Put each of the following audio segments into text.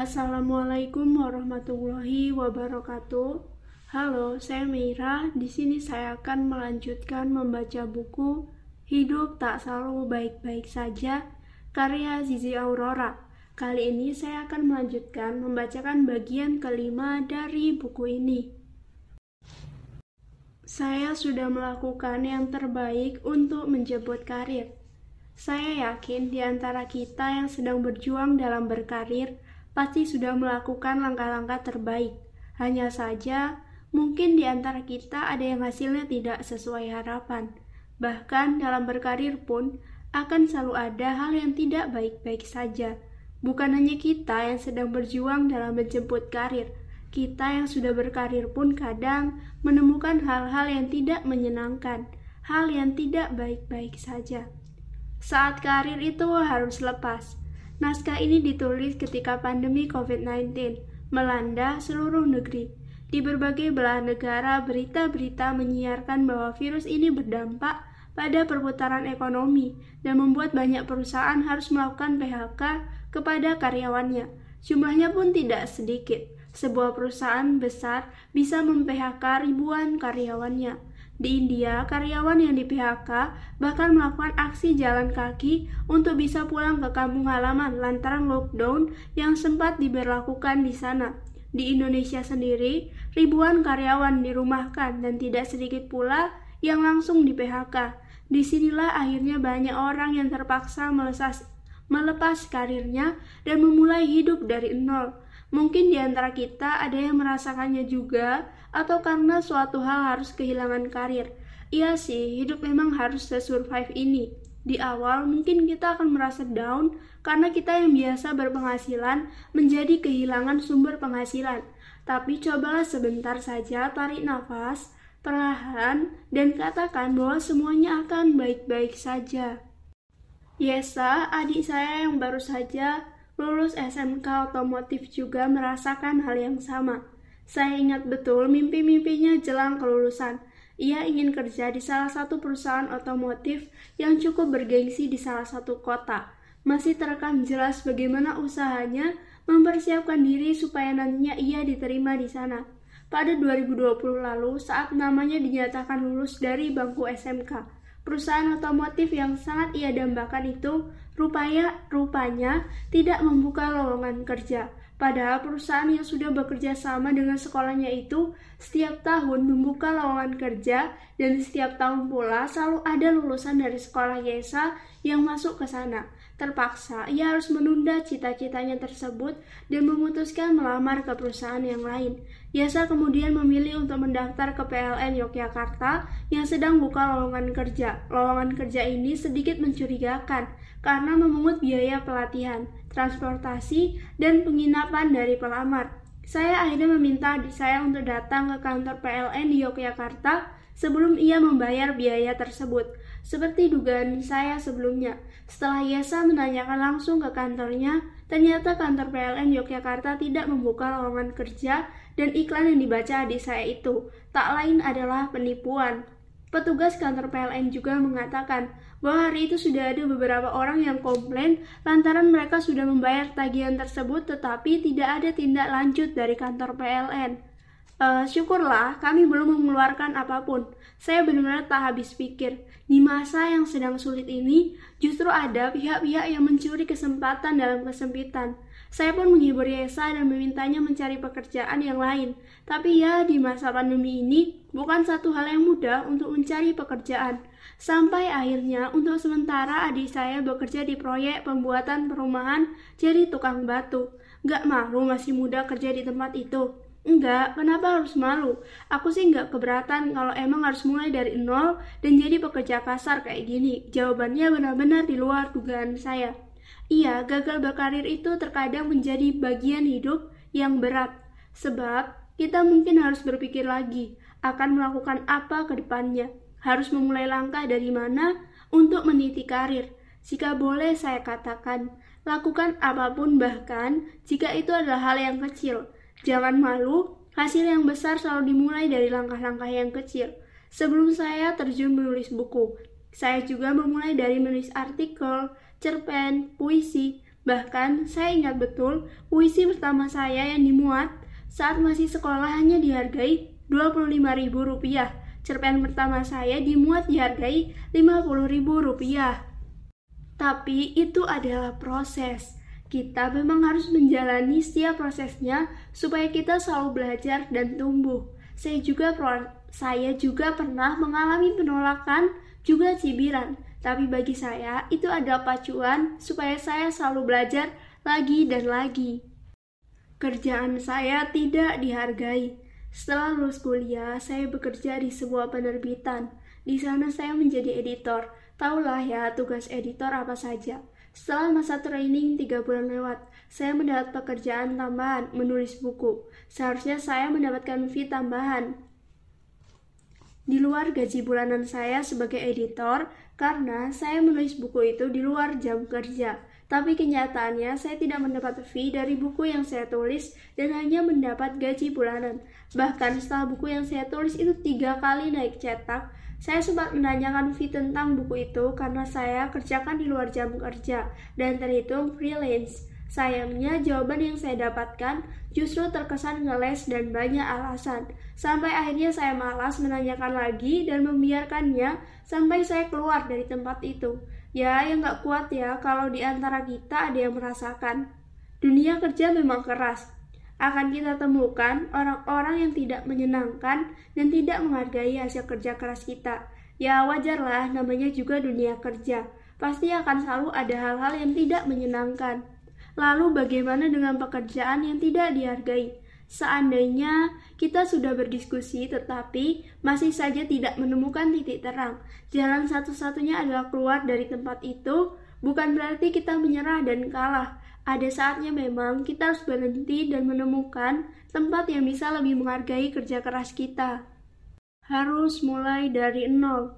Assalamualaikum warahmatullahi wabarakatuh. Halo, saya Meira. Di sini saya akan melanjutkan membaca buku Hidup Tak Selalu Baik-Baik Saja karya Zizi Aurora. Kali ini saya akan melanjutkan membacakan bagian kelima dari buku ini. Saya sudah melakukan yang terbaik untuk menjemput karir. Saya yakin di antara kita yang sedang berjuang dalam berkarir pasti sudah melakukan langkah-langkah terbaik. Hanya saja, Mungkin di antara kita ada yang hasilnya tidak sesuai harapan. Bahkan dalam berkarir pun akan selalu ada hal yang tidak baik-baik saja. Bukan hanya kita yang sedang berjuang dalam menjemput karir, kita yang sudah berkarir pun kadang menemukan hal-hal yang tidak menyenangkan, hal yang tidak baik-baik saja. Saat karir itu harus lepas. Naskah ini ditulis ketika pandemi COVID-19 melanda seluruh negeri di berbagai belahan negara, berita-berita menyiarkan bahwa virus ini berdampak pada perputaran ekonomi dan membuat banyak perusahaan harus melakukan PHK kepada karyawannya. Jumlahnya pun tidak sedikit. Sebuah perusahaan besar bisa mem-PHK ribuan karyawannya. Di India, karyawan yang di PHK bahkan melakukan aksi jalan kaki untuk bisa pulang ke kampung halaman lantaran lockdown yang sempat diberlakukan di sana. Di Indonesia sendiri, ribuan karyawan dirumahkan dan tidak sedikit pula yang langsung di PHK. Di sinilah akhirnya banyak orang yang terpaksa melepas karirnya dan memulai hidup dari nol. Mungkin di antara kita ada yang merasakannya juga, atau karena suatu hal harus kehilangan karir. Iya sih, hidup memang harus se-survive ini. Di awal mungkin kita akan merasa down karena kita yang biasa berpenghasilan menjadi kehilangan sumber penghasilan. Tapi cobalah sebentar saja tarik nafas, perlahan, dan katakan bahwa semuanya akan baik-baik saja. Yesa, adik saya yang baru saja lulus SMK otomotif juga merasakan hal yang sama. Saya ingat betul mimpi-mimpinya jelang kelulusan. Ia ingin kerja di salah satu perusahaan otomotif yang cukup bergengsi di salah satu kota. Masih terekam jelas bagaimana usahanya mempersiapkan diri supaya nantinya ia diterima di sana. Pada 2020 lalu, saat namanya dinyatakan lulus dari bangku SMK, perusahaan otomotif yang sangat ia dambakan itu rupanya rupanya tidak membuka lowongan kerja. Padahal perusahaan yang sudah bekerja sama dengan sekolahnya itu setiap tahun membuka lowongan kerja dan setiap tahun pula selalu ada lulusan dari sekolah YESA yang masuk ke sana. Terpaksa, ia harus menunda cita-citanya tersebut dan memutuskan melamar ke perusahaan yang lain. Yasa kemudian memilih untuk mendaftar ke PLN Yogyakarta yang sedang buka lowongan kerja. Lowongan kerja ini sedikit mencurigakan karena memungut biaya pelatihan transportasi, dan penginapan dari pelamar. Saya akhirnya meminta adik saya untuk datang ke kantor PLN di Yogyakarta sebelum ia membayar biaya tersebut. Seperti dugaan saya sebelumnya, setelah Yesa menanyakan langsung ke kantornya, ternyata kantor PLN Yogyakarta tidak membuka lowongan kerja dan iklan yang dibaca adik saya itu tak lain adalah penipuan. Petugas kantor PLN juga mengatakan bahwa hari itu sudah ada beberapa orang yang komplain lantaran mereka sudah membayar tagihan tersebut tetapi tidak ada tindak lanjut dari kantor PLN. Uh, eh, syukurlah kami belum mengeluarkan apa pun. Saya benar-benar tak habis pikir. Di masa yang sedang sulit ini, justru ada pihak-pihak yang mencuri kesempatan dalam kesempitan. Saya pun menghibur Yesa dan memintanya mencari pekerjaan yang lain. Tapi ya, di masa pandemi ini bukan satu hal yang mudah untuk mencari pekerjaan. Sampai akhirnya untuk sementara adik saya bekerja di proyek pembuatan perumahan jadi tukang batu. Gak malu masih muda kerja di tempat itu. Enggak, kenapa harus malu? Aku sih nggak keberatan kalau emang harus mulai dari nol dan jadi pekerja kasar kayak gini. Jawabannya benar-benar di luar dugaan saya. Iya, gagal berkarir itu terkadang menjadi bagian hidup yang berat, sebab kita mungkin harus berpikir lagi akan melakukan apa ke depannya, harus memulai langkah dari mana untuk meniti karir. Jika boleh saya katakan, lakukan apa pun bahkan jika itu adalah hal yang kecil. Jangan malu, hasil yang besar selalu dimulai dari langkah-langkah yang kecil. Sebelum saya terjun menulis buku, saya juga memulai dari menulis artikel, cerpen, puisi, Bahkan saya ingat betul puisi pertama saya yang dimuat saat masih sekolah hanya dihargai Rp25.000. Cerpen pertama saya dimuat dihargai Rp50.000. Tapi itu adalah proses. Kita memang harus menjalani setiap prosesnya supaya kita selalu belajar dan tumbuh. Saya juga saya juga pernah mengalami penolakan, juga cibiran. Tapi bagi saya itu adalah pacuan supaya saya selalu belajar lagi dan lagi. Kerjaan saya tidak dihargai. Setelah lulus kuliah, saya bekerja di sebuah penerbitan. Di sana saya menjadi editor Taulah ya tugas editor apa saja. Setelah masa training tiga bulan lewat, saya mendapat pekerjaan tambahan menulis buku. Seharusnya saya mendapatkan fee tambahan. Di luar gaji bulanan saya sebagai editor, karena saya menulis buku itu di luar jam kerja. Tapi kenyataannya saya tidak mendapat fee dari buku yang saya tulis dan hanya mendapat gaji bulanan. Bahkan setelah buku yang saya tulis itu tiga kali naik cetak, saya sempat menanyakan fee tentang buku itu karena saya kerjakan di luar jam kerja dan terhitung freelance. Sayangnya jawaban yang saya dapatkan justru terkesan ngeles dan banyak alasan. Sampai akhirnya saya malas menanyakan lagi dan membiarkannya sampai saya keluar dari tempat itu. Ya, yang gak kuat ya kalau di antara kita ada yang merasakan. Dunia kerja memang keras, akan kita temukan orang-orang yang tidak menyenangkan dan tidak menghargai hasil kerja keras kita. Ya wajarlah, namanya juga dunia kerja. Pasti akan selalu ada hal-hal yang tidak menyenangkan. Lalu bagaimana dengan pekerjaan yang tidak dihargai? Seandainya kita sudah berdiskusi tetapi masih saja tidak menemukan titik terang, jalan satu-satunya adalah keluar dari tempat itu, bukan berarti kita menyerah dan kalah, ada saatnya memang kita harus berhenti dan menemukan tempat yang bisa lebih menghargai kerja keras kita. Harus mulai dari nol.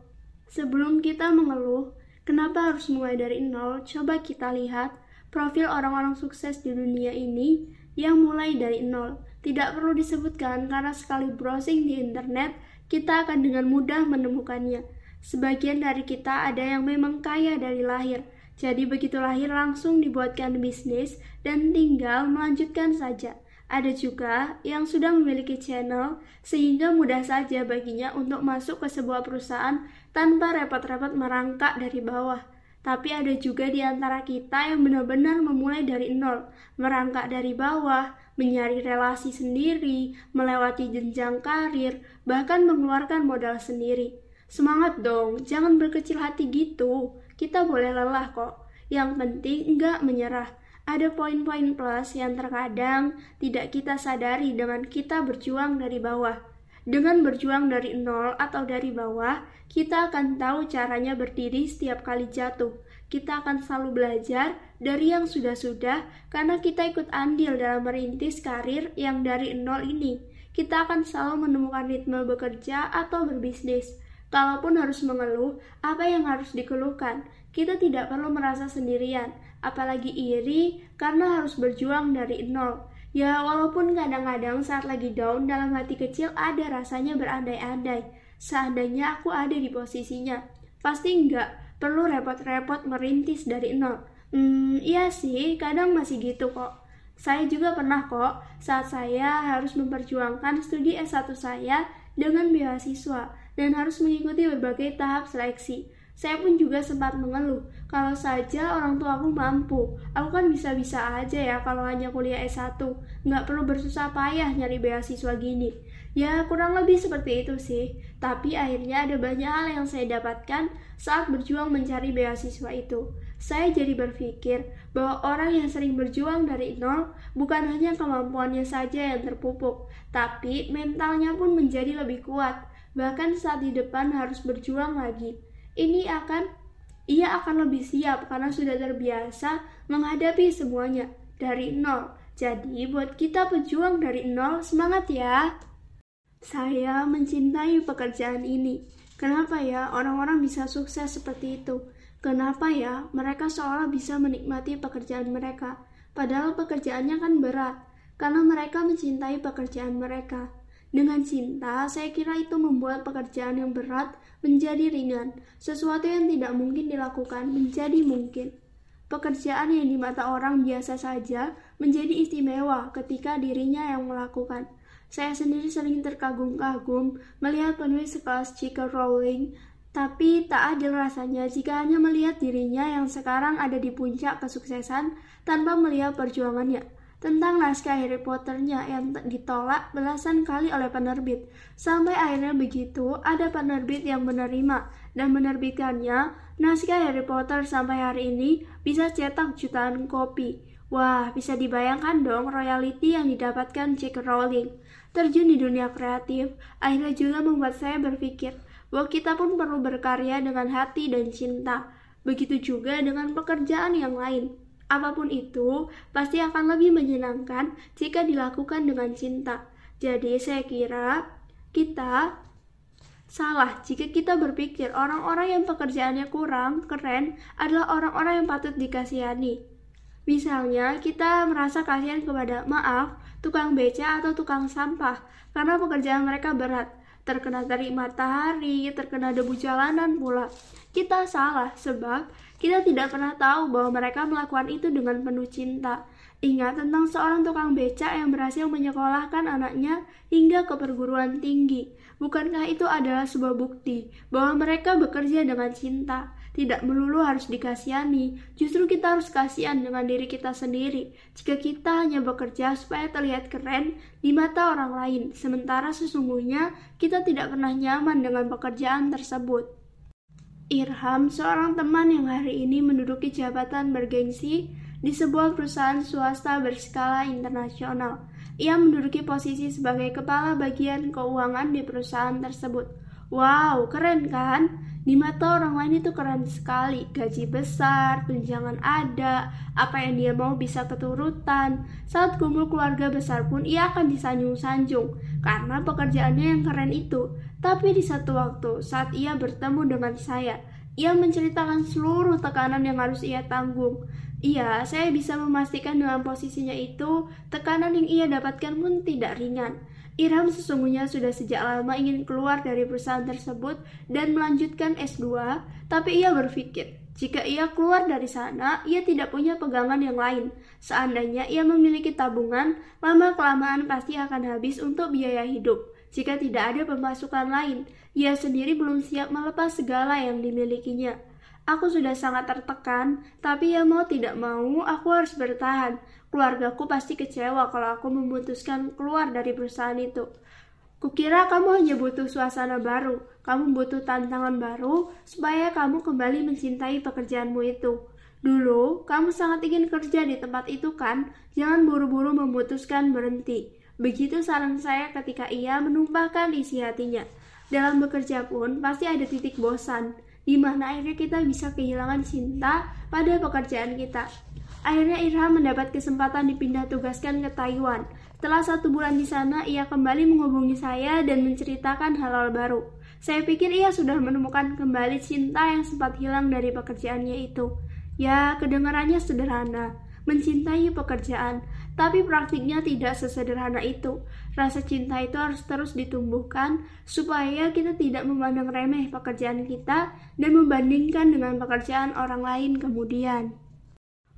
Sebelum kita mengeluh, kenapa harus mulai dari nol? Coba kita lihat profil orang-orang sukses di dunia ini yang mulai dari nol. Tidak perlu disebutkan karena sekali browsing di internet, kita akan dengan mudah menemukannya. Sebagian dari kita ada yang memang kaya dari lahir, jadi begitu lahir langsung dibuatkan bisnis dan tinggal melanjutkan saja. Ada juga yang sudah memiliki channel sehingga mudah saja baginya untuk masuk ke sebuah perusahaan tanpa repot-repot merangkak dari bawah. Tapi ada juga di antara kita yang benar-benar memulai dari nol, merangkak dari bawah, mencari relasi sendiri, melewati jenjang karir, bahkan mengeluarkan modal sendiri. Semangat dong, jangan berkecil hati gitu. Kita boleh lelah kok. Yang penting enggak menyerah. Ada poin-poin plus yang terkadang tidak kita sadari dengan kita berjuang dari bawah. Dengan berjuang dari nol atau dari bawah, kita akan tahu caranya berdiri setiap kali jatuh. Kita akan selalu belajar dari yang sudah-sudah karena kita ikut andil dalam merintis karir yang dari nol ini. Kita akan selalu menemukan ritme bekerja atau berbisnis. Kalaupun harus mengeluh, apa yang harus dikeluhkan? Kita tidak perlu merasa sendirian, apalagi iri karena harus berjuang dari nol. Ya, walaupun kadang-kadang saat lagi down dalam hati kecil ada rasanya berandai-andai. Seandainya aku ada di posisinya, pasti enggak perlu repot-repot merintis dari nol. Hmm, iya sih, kadang masih gitu kok. Saya juga pernah kok saat saya harus memperjuangkan studi S1 saya dengan beasiswa dan harus mengikuti berbagai tahap seleksi. Saya pun juga sempat mengeluh, kalau saja orang tua aku mampu, aku kan bisa-bisa aja ya kalau hanya kuliah S1, nggak perlu bersusah payah nyari beasiswa gini. Ya kurang lebih seperti itu sih, tapi akhirnya ada banyak hal yang saya dapatkan saat berjuang mencari beasiswa itu. Saya jadi berpikir bahwa orang yang sering berjuang dari nol bukan hanya kemampuannya saja yang terpupuk, tapi mentalnya pun menjadi lebih kuat, bahkan saat di depan harus berjuang lagi ini akan ia akan lebih siap karena sudah terbiasa menghadapi semuanya dari nol. Jadi buat kita pejuang dari nol, semangat ya! Saya mencintai pekerjaan ini. Kenapa ya orang-orang bisa sukses seperti itu? Kenapa ya mereka seolah bisa menikmati pekerjaan mereka? Padahal pekerjaannya kan berat, karena mereka mencintai pekerjaan mereka. Dengan cinta, saya kira itu membuat pekerjaan yang berat menjadi ringan, sesuatu yang tidak mungkin dilakukan menjadi mungkin. pekerjaan yang di mata orang biasa saja menjadi istimewa ketika dirinya yang melakukan. Saya sendiri sering terkagum-kagum melihat penulis sekelas J.K. Rowling, tapi tak adil rasanya jika hanya melihat dirinya yang sekarang ada di puncak kesuksesan tanpa melihat perjuangannya tentang naskah Harry Potternya yang ditolak belasan kali oleh penerbit. Sampai akhirnya begitu, ada penerbit yang menerima dan menerbitkannya, naskah Harry Potter sampai hari ini bisa cetak jutaan kopi. Wah, bisa dibayangkan dong royalty yang didapatkan J.K. Rowling. Terjun di dunia kreatif, akhirnya juga membuat saya berpikir bahwa kita pun perlu berkarya dengan hati dan cinta. Begitu juga dengan pekerjaan yang lain. Apa pun itu, pasti akan lebih menyenangkan jika dilakukan dengan cinta. Jadi, saya kira kita salah jika kita berpikir orang-orang yang pekerjaannya kurang keren adalah orang-orang yang patut dikasihani. Misalnya, kita merasa kasihan kepada maaf, tukang beca atau tukang sampah karena pekerjaan mereka berat terkena terik matahari, terkena debu jalanan pula. Kita salah sebab kita tidak pernah tahu bahwa mereka melakukan itu dengan penuh cinta. Ingat tentang seorang tukang becak yang berhasil menyekolahkan anaknya hingga ke perguruan tinggi. Bukankah itu adalah sebuah bukti bahwa mereka bekerja dengan cinta? Tidak melulu harus dikasihani, justru kita harus kasihan dengan diri kita sendiri. Jika kita hanya bekerja supaya terlihat keren di mata orang lain, sementara sesungguhnya kita tidak pernah nyaman dengan pekerjaan tersebut. Irham, seorang teman yang hari ini menduduki jabatan bergengsi di sebuah perusahaan swasta berskala internasional. Ia menduduki posisi sebagai kepala bagian keuangan di perusahaan tersebut. Wow, keren kan? Di mata orang lain itu keren sekali, gaji besar, tunjangan ada, apa yang dia mau bisa keturutan. Saat kumpul keluarga besar pun ia akan disanjung-sanjung karena pekerjaannya yang keren itu. Tapi di satu waktu saat ia bertemu dengan saya, ia menceritakan seluruh tekanan yang harus ia tanggung. Iya, saya bisa memastikan dengan posisinya itu, tekanan yang ia dapatkan pun tidak ringan. Irham sesungguhnya sudah sejak lama ingin keluar dari perusahaan tersebut dan melanjutkan S2, tapi ia berpikir, jika ia keluar dari sana, ia tidak punya pegangan yang lain. Seandainya ia memiliki tabungan, lama-kelamaan pasti akan habis untuk biaya hidup. Jika tidak ada pemasukan lain, ia sendiri belum siap melepas segala yang dimilikinya. Aku sudah sangat tertekan, tapi ya mau tidak mau, aku harus bertahan. Keluargaku pasti kecewa kalau aku memutuskan keluar dari perusahaan itu. Kukira kamu hanya butuh suasana baru, kamu butuh tantangan baru supaya kamu kembali mencintai pekerjaanmu itu. Dulu, kamu sangat ingin kerja di tempat itu kan? Jangan buru-buru memutuskan berhenti. Begitu saran saya ketika ia menumpahkan isi hatinya. Dalam bekerja pun pasti ada titik bosan, di mana akhirnya kita bisa kehilangan cinta pada pekerjaan kita. Akhirnya Irham mendapat kesempatan dipindah tugaskan ke Taiwan. Setelah satu bulan di sana, ia kembali menghubungi saya dan menceritakan hal-hal baru. Saya pikir ia sudah menemukan kembali cinta yang sempat hilang dari pekerjaannya itu. Ya, kedengarannya sederhana, mencintai pekerjaan, tapi praktiknya tidak sesederhana itu. Rasa cinta itu harus terus ditumbuhkan supaya kita tidak memandang remeh pekerjaan kita dan membandingkan dengan pekerjaan orang lain kemudian.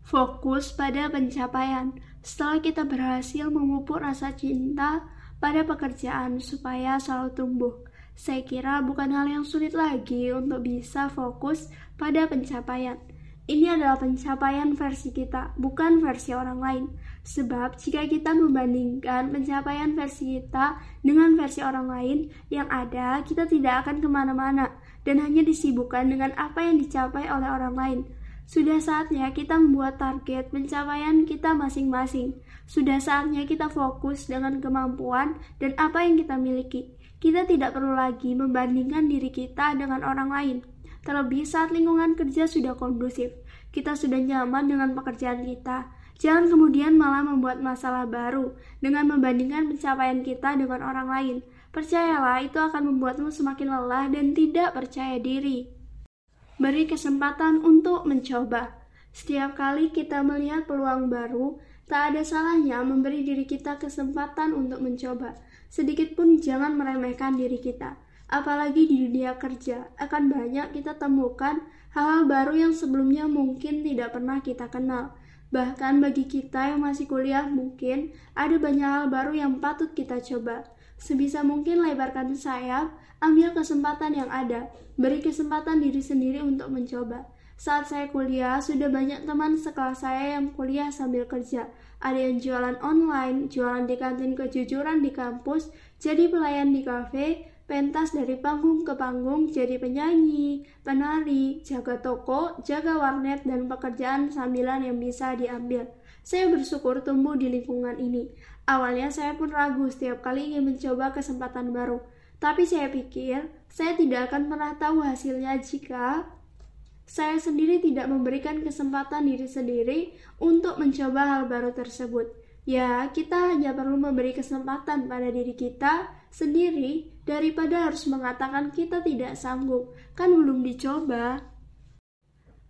Fokus pada pencapaian. Setelah kita berhasil memupuk rasa cinta pada pekerjaan supaya selalu tumbuh, saya kira bukan hal yang sulit lagi untuk bisa fokus pada pencapaian. Ini adalah pencapaian versi kita, bukan versi orang lain. Sebab jika kita membandingkan pencapaian versi kita dengan versi orang lain yang ada, kita tidak akan ke mana-mana dan hanya disibukkan dengan apa yang dicapai oleh orang lain. Sudah saatnya kita membuat target pencapaian kita masing-masing. Sudah saatnya kita fokus dengan kemampuan dan apa yang kita miliki. Kita tidak perlu lagi membandingkan diri kita dengan orang lain. Terlebih saat lingkungan kerja sudah kondusif, kita sudah nyaman dengan pekerjaan kita. Jangan kemudian malah membuat masalah baru dengan membandingkan pencapaian kita dengan orang lain. Percayalah, itu akan membuatmu semakin lelah dan tidak percaya diri. Beri kesempatan untuk mencoba. Setiap kali kita melihat peluang baru, tak ada salahnya memberi diri kita kesempatan untuk mencoba. Sedikit pun jangan meremehkan diri kita. Apalagi di dunia kerja, akan banyak kita temukan hal-hal baru yang sebelumnya mungkin tidak pernah kita kenal. Bahkan bagi kita yang masih kuliah mungkin ada banyak hal baru yang patut kita coba. Sebisa mungkin lebarkan sayap, ambil kesempatan yang ada, beri kesempatan diri sendiri untuk mencoba. Saat saya kuliah, sudah banyak teman sekelas saya yang kuliah sambil kerja. Ada yang jualan online, jualan di kantin kejujuran di kampus, jadi pelayan di kafe, pentas dari panggung ke panggung, jadi penyanyi, penari, jaga toko, jaga warnet, dan pekerjaan sambilan yang bisa diambil. Saya bersyukur tumbuh di lingkungan ini. Awalnya saya pun ragu setiap kali ingin mencoba kesempatan baru. Tapi saya pikir, saya tidak akan pernah tahu hasilnya jika saya sendiri tidak memberikan kesempatan diri sendiri untuk mencoba hal baru tersebut. Ya, kita hanya perlu memberi kesempatan pada diri kita sendiri daripada harus mengatakan kita tidak sanggup, kan belum dicoba.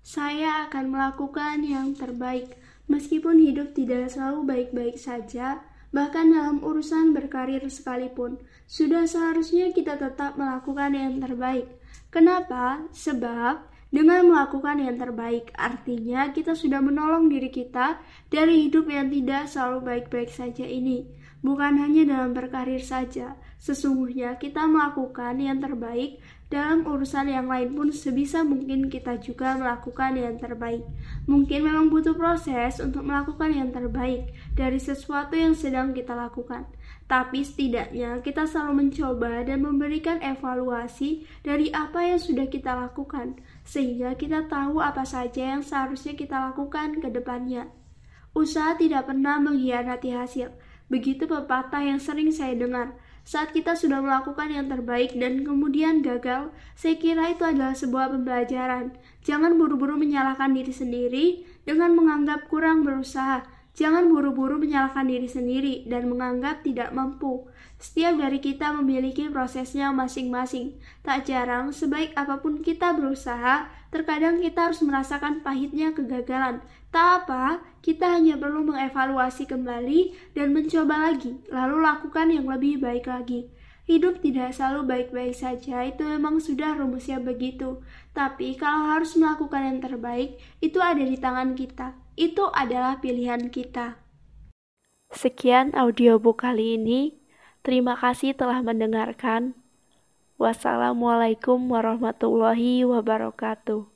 Saya akan melakukan yang terbaik, meskipun hidup tidak selalu baik-baik saja, bahkan dalam urusan berkarir sekalipun. Sudah seharusnya kita tetap melakukan yang terbaik. Kenapa? Sebab dengan melakukan yang terbaik, artinya kita sudah menolong diri kita dari hidup yang tidak selalu baik-baik saja ini. Bukan hanya dalam berkarir saja, sesungguhnya kita melakukan yang terbaik dalam urusan yang lain pun sebisa mungkin kita juga melakukan yang terbaik. Mungkin memang butuh proses untuk melakukan yang terbaik dari sesuatu yang sedang kita lakukan. Tapi setidaknya kita selalu mencoba dan memberikan evaluasi dari apa yang sudah kita lakukan, sehingga kita tahu apa saja yang seharusnya kita lakukan ke depannya. Usaha tidak pernah mengkhianati hasil. Begitu pepatah yang sering saya dengar. Saat kita sudah melakukan yang terbaik dan kemudian gagal, saya kira itu adalah sebuah pembelajaran. Jangan buru-buru menyalahkan diri sendiri dengan menganggap kurang berusaha, Jangan buru-buru menyalahkan diri sendiri dan menganggap tidak mampu. Setiap dari kita memiliki prosesnya masing-masing. Tak jarang, sebaik apa pun kita berusaha, terkadang kita harus merasakan pahitnya kegagalan. Tak apa, kita hanya perlu mengevaluasi kembali dan mencoba lagi, lalu lakukan yang lebih baik lagi. Hidup tidak selalu baik-baik saja, itu memang sudah rumusnya begitu. Tapi kalau harus melakukan yang terbaik, itu ada di tangan kita itu adalah pilihan kita. Sekian audiobook kali ini. Terima kasih telah mendengarkan. Wassalamualaikum warahmatullahi wabarakatuh.